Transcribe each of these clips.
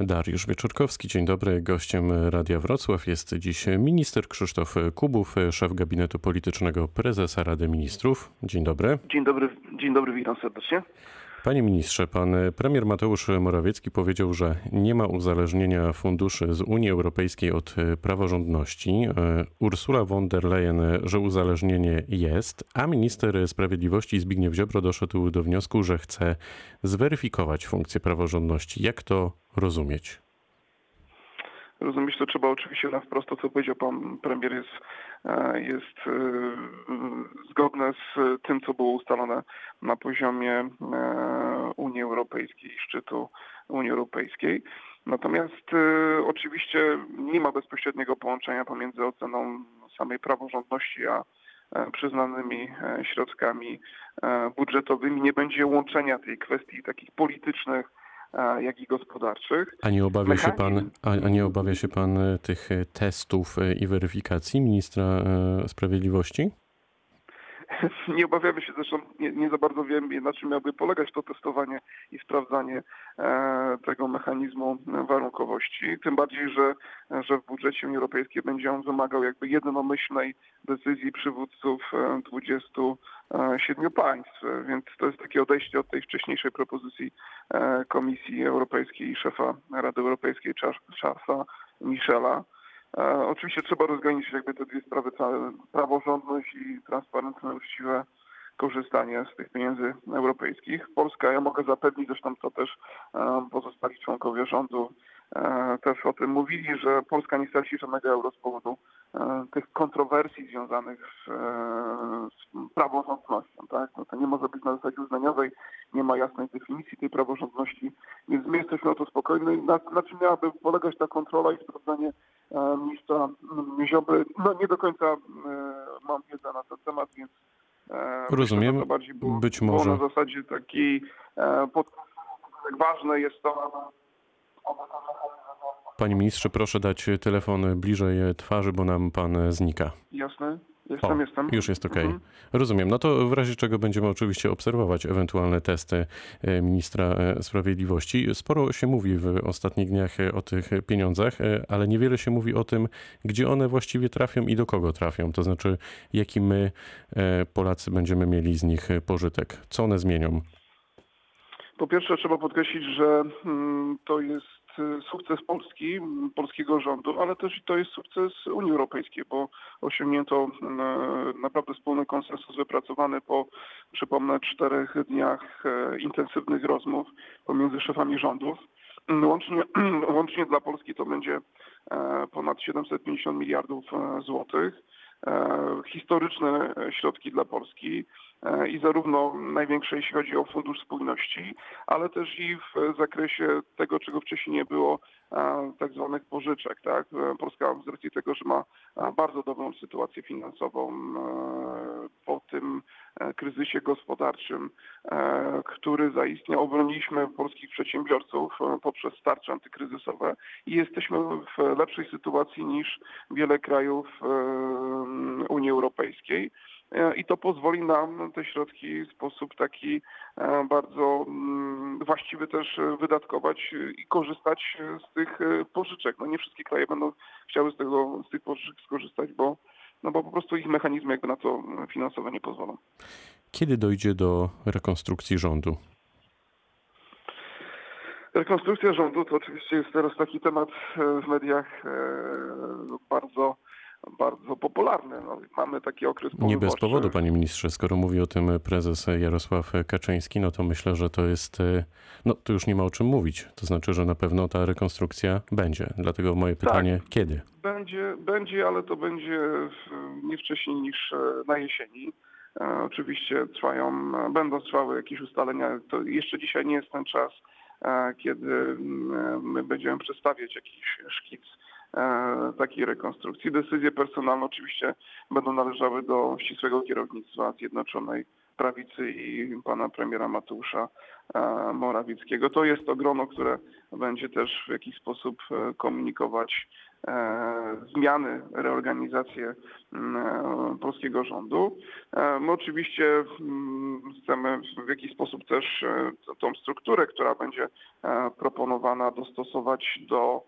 Dariusz Wieczorkowski, dzień dobry. Gościem Radia Wrocław jest dziś minister Krzysztof Kubów, szef gabinetu politycznego prezesa Rady Ministrów. Dzień dobry. Dzień dobry, dzień dobry, witam serdecznie. Panie ministrze, pan premier Mateusz Morawiecki powiedział, że nie ma uzależnienia funduszy z Unii Europejskiej od praworządności. Ursula von der Leyen, że uzależnienie jest, a minister sprawiedliwości Zbigniew Ziobro doszedł do wniosku, że chce zweryfikować funkcję praworządności. Jak to rozumieć? Rozumieć to trzeba oczywiście na wprost to, co powiedział pan premier jest, jest zgodne z tym, co było ustalone na poziomie Unii Europejskiej, szczytu Unii Europejskiej. Natomiast oczywiście nie ma bezpośredniego połączenia pomiędzy oceną samej praworządności, a przyznanymi środkami budżetowymi. Nie będzie łączenia tej kwestii takich politycznych, jak i gospodarczych. A nie obawia się pan, a, nie obawia się pan tych testów i weryfikacji ministra sprawiedliwości? Nie obawiamy się, zresztą nie, nie, za bardzo wiem, na czym miałby polegać to testowanie i sprawdzanie e, tego mechanizmu warunkowości. Tym bardziej, że, że w budżecie Unii Europejskiej będzie on wymagał jakby jednomyślnej decyzji przywódców 27 państw, więc to jest takie odejście od tej wcześniejszej propozycji e, Komisji Europejskiej i szefa Rady Europejskiej Charlesa Michela. E, oczywiście trzeba rozgraniczyć jakby te dwie sprawy, praworządność i transparentne, uczciwe korzystanie z tych pieniędzy europejskich. Polska, ja mogę zapewnić, zresztą to też e, pozostali członkowie rządu e, też o tym mówili, że Polska nie straci żadnego euro z powodu tych kontrowersji związanych z, z praworządnością. Tak? No to nie może być na zasadzie uznaniowej, nie ma jasnej definicji tej praworządności, więc my jesteśmy o to spokojni. Na, na czym miałaby polegać ta kontrola i sprawdzanie ministra Ziobry. No nie do końca mam wiedzę na ten temat, więc Rozumiem. Myślę, to bardziej było, Być może. Było na zasadzie takiej pod, jak ważne jest to, Panie ministrze, proszę dać telefon bliżej twarzy, bo nam pan znika. Jasne. Jestem, o, jestem. Już jest ok. Mhm. Rozumiem. No to w razie czego będziemy oczywiście obserwować ewentualne testy ministra sprawiedliwości. Sporo się mówi w ostatnich dniach o tych pieniądzach, ale niewiele się mówi o tym, gdzie one właściwie trafią i do kogo trafią. To znaczy, jaki my, Polacy, będziemy mieli z nich pożytek. Co one zmienią? Po pierwsze trzeba podkreślić, że to jest sukces Polski, polskiego rządu, ale też to jest sukces Unii Europejskiej, bo osiągnięto naprawdę wspólny konsensus wypracowany po, przypomnę, czterech dniach intensywnych rozmów pomiędzy szefami rządów. Łącznie, łącznie dla Polski to będzie ponad 750 miliardów złotych. Historyczne środki dla Polski i zarówno największe, jeśli chodzi o Fundusz Spójności, ale też i w zakresie tego, czego wcześniej nie było, tak zwanych pożyczek. Tak? Polska z racji tego, że ma bardzo dobrą sytuację finansową po tym kryzysie gospodarczym, który zaistniał, obroniliśmy polskich przedsiębiorców poprzez tarcze antykryzysowe i jesteśmy w lepszej sytuacji niż wiele krajów Unii Europejskiej i to pozwoli nam te środki w sposób taki bardzo właściwy też wydatkować i korzystać z tych pożyczek. No nie wszystkie kraje będą chciały z, tego, z tych pożyczek skorzystać, bo, no bo po prostu ich mechanizmy jakby na to finansowe nie pozwolą. Kiedy dojdzie do rekonstrukcji rządu? Rekonstrukcja rządu to oczywiście jest teraz taki temat w mediach bardzo bardzo popularny. No, mamy taki okres Nie bez powodu, panie ministrze. Skoro mówi o tym prezes Jarosław Kaczyński, no to myślę, że to jest, no to już nie ma o czym mówić. To znaczy, że na pewno ta rekonstrukcja będzie. Dlatego moje pytanie, tak, kiedy? Będzie, będzie, ale to będzie nie wcześniej niż na jesieni. Oczywiście trwają, będą trwały jakieś ustalenia. To jeszcze dzisiaj nie jest ten czas, kiedy my będziemy przedstawiać jakiś szkic takiej rekonstrukcji. Decyzje personalne oczywiście będą należały do ścisłego kierownictwa Zjednoczonej prawicy i pana premiera Mateusza e, Morawieckiego. To jest to grono, które będzie też w jakiś sposób e, komunikować e, zmiany, reorganizację polskiego rządu. My oczywiście mm, chcemy w jakiś sposób też tą strukturę, która będzie proponowana, dostosować do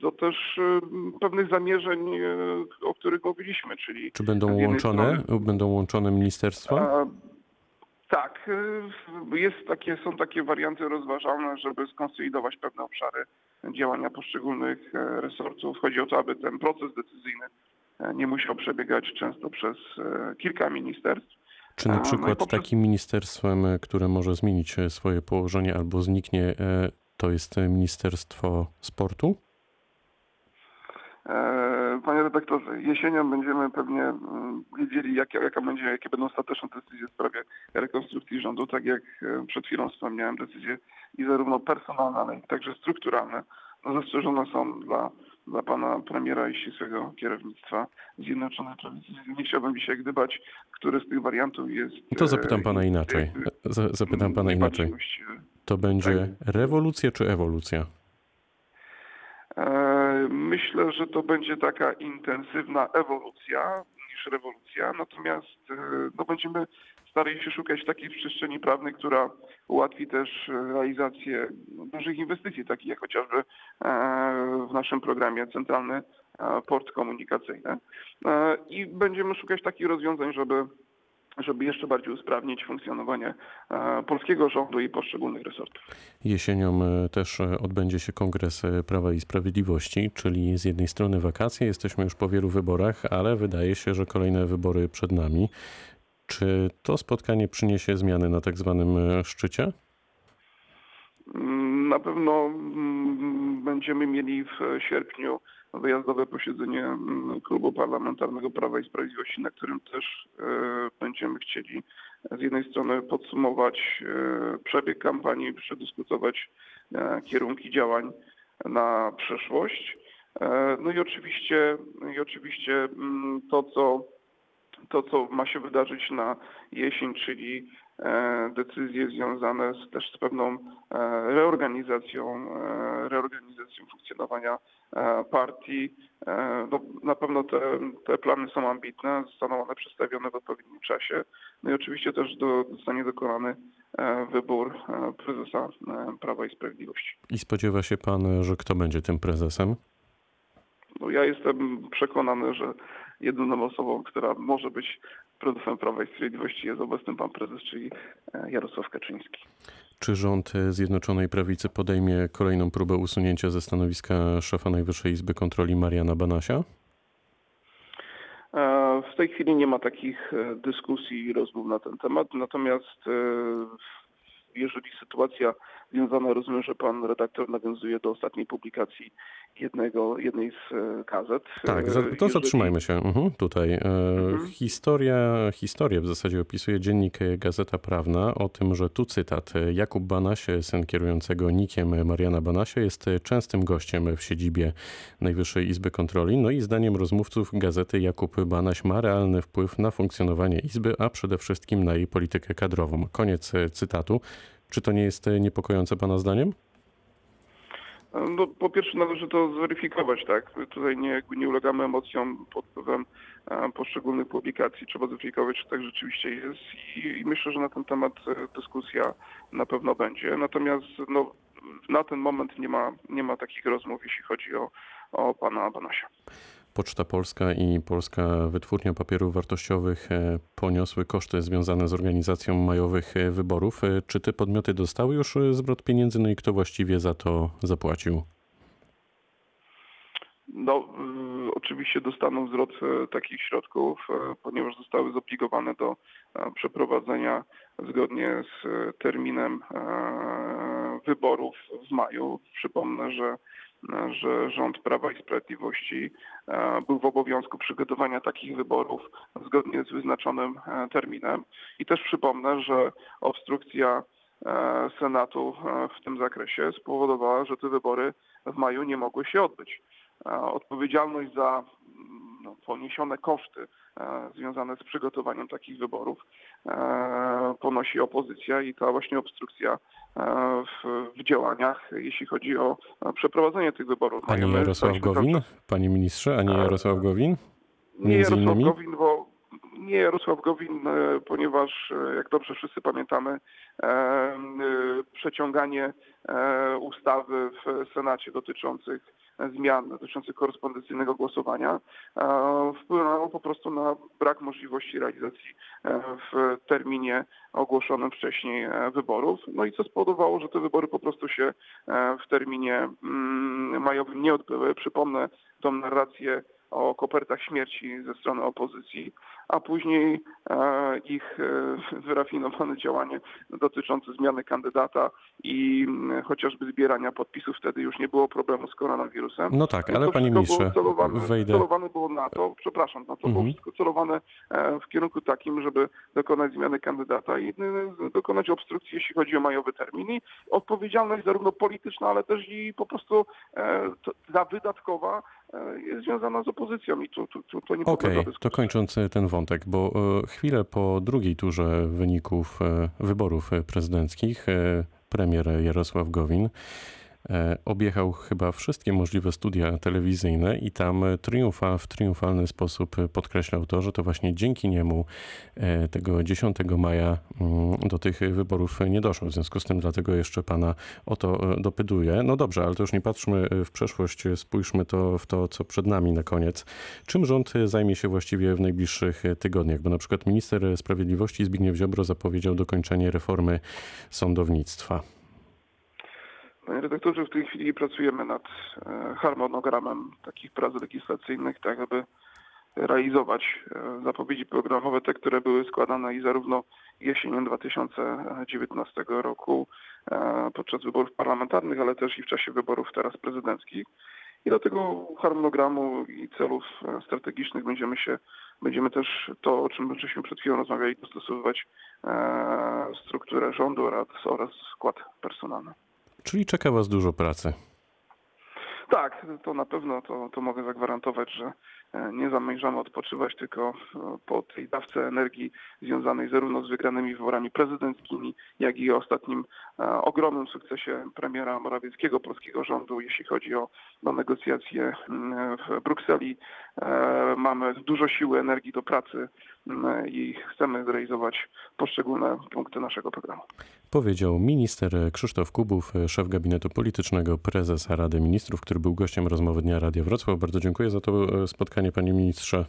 do też pewnych zamierzeń, o których mówiliśmy, czyli... Czy będą łączone, strony, będą łączone ministerstwa? Tak, y, jest takie, są takie warianty rozważane, żeby skonsolidować pewne obszary działania poszczególnych e, resortów. Chodzi o to, aby ten proces decyzyjny e, nie musiał przebiegać często przez e, kilka ministerstw. Czy na przykład no poprzez... takim ministerstwem, które może zmienić swoje położenie albo zniknie, to jest Ministerstwo Sportu? E, panie redaktorze, jesienią będziemy pewnie mm, wiedzieli, jakie, jaka będzie, jakie będą ostateczne decyzje w sprawie rekonstrukcji rządu, tak jak e, przed chwilą wspomniałem, decyzje i zarówno personalne, ale i także strukturalne no, zastrzeżone są dla, dla pana premiera i ścisłego kierownictwa Zjednoczonej Prawicy. Nie chciałbym dzisiaj gdybać, który z tych wariantów jest... To zapytam e, pana inaczej. Zapytam pana inaczej. To będzie tak. rewolucja czy ewolucja? Myślę, że to będzie taka intensywna ewolucja niż rewolucja, natomiast e, no, będziemy starali się szukać takiej przestrzeni prawnej, która ułatwi też realizację dużych inwestycji, takich jak chociażby e, w naszym programie Centralny e, Port Komunikacyjny. I będziemy szukać takich rozwiązań, żeby żeby jeszcze bardziej usprawnić funkcjonowanie e, polskiego rządu i poszczególnych resortów. Jesienią e, też e, odbędzie się Kongres Prawa i Sprawiedliwości, czyli z jednej strony wakacje, jesteśmy już po wielu wyborach, ale wydaje się, że kolejne wybory przed nami. Czy to spotkanie przyniesie zmiany na tak zwanym szczycie? Na pewno mm, będziemy mieli w sierpniu wyjazdowe posiedzenie mm, Klubu Parlamentarnego Prawa i Sprawiedliwości, na którym też e, będziemy chcieli z jednej strony podsumować e, przebieg kampanii, przedyskutować e, kierunki działań na przyszłość. No i oczywiście, i oczywiście mm, to, co, to, co ma się wydarzyć na jesień, czyli decyzje związane z, też z pewną reorganizacją, reorganizacją funkcjonowania E, partii. E, no, na pewno te, te plany są ambitne, zostaną one przedstawione w odpowiednim czasie. No i oczywiście też do, zostanie dokonany e, wybór prezesa Prawa i Sprawiedliwości. I spodziewa się pan, że kto będzie tym prezesem? No, ja jestem przekonany, że jedyną osobą, która może być prezesem Prawa i Sprawiedliwości jest obecny pan prezes, czyli Jarosław Kaczyński. Czy rząd Zjednoczonej Prawicy podejmie kolejną próbę usunięcia ze stanowiska szefa Najwyższej Izby Kontroli Mariana Banasia? E, w tej chwili nie ma takich e, dyskusji i rozmów na ten temat, natomiast e, jeżeli sytuacja związana, rozumiem, że pan redaktor nawiązuje do ostatniej publikacji jednego, jednej z e, gazet. Tak, to jeżeli... zatrzymajmy się mhm, tutaj. E, mhm. Historia, historię w zasadzie opisuje dziennik Gazeta Prawna o tym, że tu cytat. Jakub Banasie, syn kierującego nikiem Mariana Banasia, jest częstym gościem w siedzibie Najwyższej Izby Kontroli. No i zdaniem rozmówców gazety Jakub Banaś ma realny wpływ na funkcjonowanie Izby, a przede wszystkim na jej politykę kadrową. Koniec cytatu. Czy to nie jest niepokojące Pana zdaniem? No, po pierwsze należy to zweryfikować, tak? Tutaj nie, nie ulegamy emocjom pod wpływem e, poszczególnych publikacji. Trzeba zweryfikować, czy tak rzeczywiście jest i, i myślę, że na ten temat e, dyskusja na pewno będzie. Natomiast no, na ten moment nie ma, nie ma takich rozmów, jeśli chodzi o, o pana Banasia. Poczta Polska i Polska Wytwórnia Papierów Wartościowych e, poniosły koszty związane z organizacją majowych e, wyborów. E, czy te podmioty dostały już zwrot pieniędzy, no i kto właściwie za to zapłacił? No, oczywiście dostaną zwrot takich środków, ponieważ zostały zobligowane do przeprowadzenia zgodnie z terminem wyborów w maju. Przypomnę, że że rząd Prawa i Sprawiedliwości e, był w obowiązku przygotowania takich wyborów zgodnie z wyznaczonym e, terminem. I też przypomnę, że obstrukcja e, Senatu w tym zakresie spowodowała, że te wybory w maju nie mogły się odbyć. Odpowiedzialność za no, poniesione koszty e, związane z przygotowaniem takich wyborów e, ponosi opozycja i ta właśnie obstrukcja e, w, w działaniach, jeśli chodzi o przeprowadzenie tych wyborów. Pani Jarosław Gowin? czas- Panie ministrze, a nie Jarosław Gowin? Nie Jarosław innymi? Gowin, bo nie Jarosław Gowin, ponieważ jak dobrze wszyscy pamiętamy, przeciąganie ustawy w Senacie dotyczących zmian dotyczących korespondencyjnego głosowania e, wpłynęło po prostu na brak możliwości realizacji e, w terminie ogłoszonym wcześniej e, wyborów. No i co spowodowało, że te wybory po prostu się w terminie mm, majowym nie odbyły. Przypomnę tą narrację o kopertach śmierci ze strony opozycji, a później e, ich e, wyrafinowane działanie dotyczące zmiany kandydata i m, chociażby zbierania podpisów. Wtedy już nie było problemu z koronawirusem. No tak, ale to panie ministrze, było celowane, wejdę. celowane było na to, przepraszam, no to było Mhm. wszystko celowane e, w kierunku takim, żeby dokonać zmiany kandydata i dokonać obstrukcji, jeśli chodzi o majowy termin. I odpowiedzialność zarówno polityczna, ale też i po prostu ta wydatkowa jest związana z opozycją i tu, tu, tu, to nie Okej, podlega to kończąc e, ten wątek, bo e, chwilę po drugiej turze wyników e, wyborów e, prezydenckich e, premier Jarosław Gowin e, objechał chyba wszystkie możliwe studia telewizyjne i tam e, triumfa, w triumfalny sposób e, podkreślał to, że to właśnie dzięki niemu e, tego 10 maja mm, do tych wyborów nie doszło. W związku z tym dlatego jeszcze pana o to e, dopytuję. No dobrze, ale to już nie patrzmy e, w przeszłość, e, spójrzmy to w to, co przed nami na koniec. Czym rząd e, zajmie się właściwie w najbliższych e, tygodniach? Bo na przykład minister sprawiedliwości Zbigniew Ziobro zapowiedział dokończenie reformy sądownictwa. Panie redaktorze, w tej chwili pracujemy nad e, harmonogramem takich prac legislacyjnych, tak aby realizować e, zapowiedzi programowe, te, które były składane i zarówno jesienią 2019 roku e, podczas wyborów parlamentarnych, ale też i w czasie wyborów teraz prezydenckich. I do tego harmonogramu i celów strategicznych będziemy się, będziemy też to, o czym żeśmy przed chwilą rozmawiali, dostosowywać strukturę rządu oraz, oraz skład personalny. Czyli czeka was dużo pracy. Tak, to na pewno to, to mogę zagwarantować, że e, nie zamierzamy odpoczywać, tylko e, po tej dawce energii związanej zarówno z wygranymi wyborami prezydenckimi, jak i ostatnim e, ogromnym sukcesie premiera Morawieckiego, polskiego rządu, jeśli chodzi o, o negocjacje mm, w Brukseli. Mamy dużo siły, energii do pracy i chcemy zrealizować poszczególne punkty naszego programu. Powiedział minister Krzysztof Kubów, szef gabinetu politycznego prezesa Rady Ministrów, który był gościem rozmowy Dnia Radia Wrocław. Bardzo dziękuję za to e, spotkanie, panie ministrze.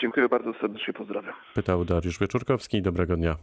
Dziękuję bardzo serdecznie, pozdrawiam. Pytał Dariusz Wieczorkowski. Dobrego dnia.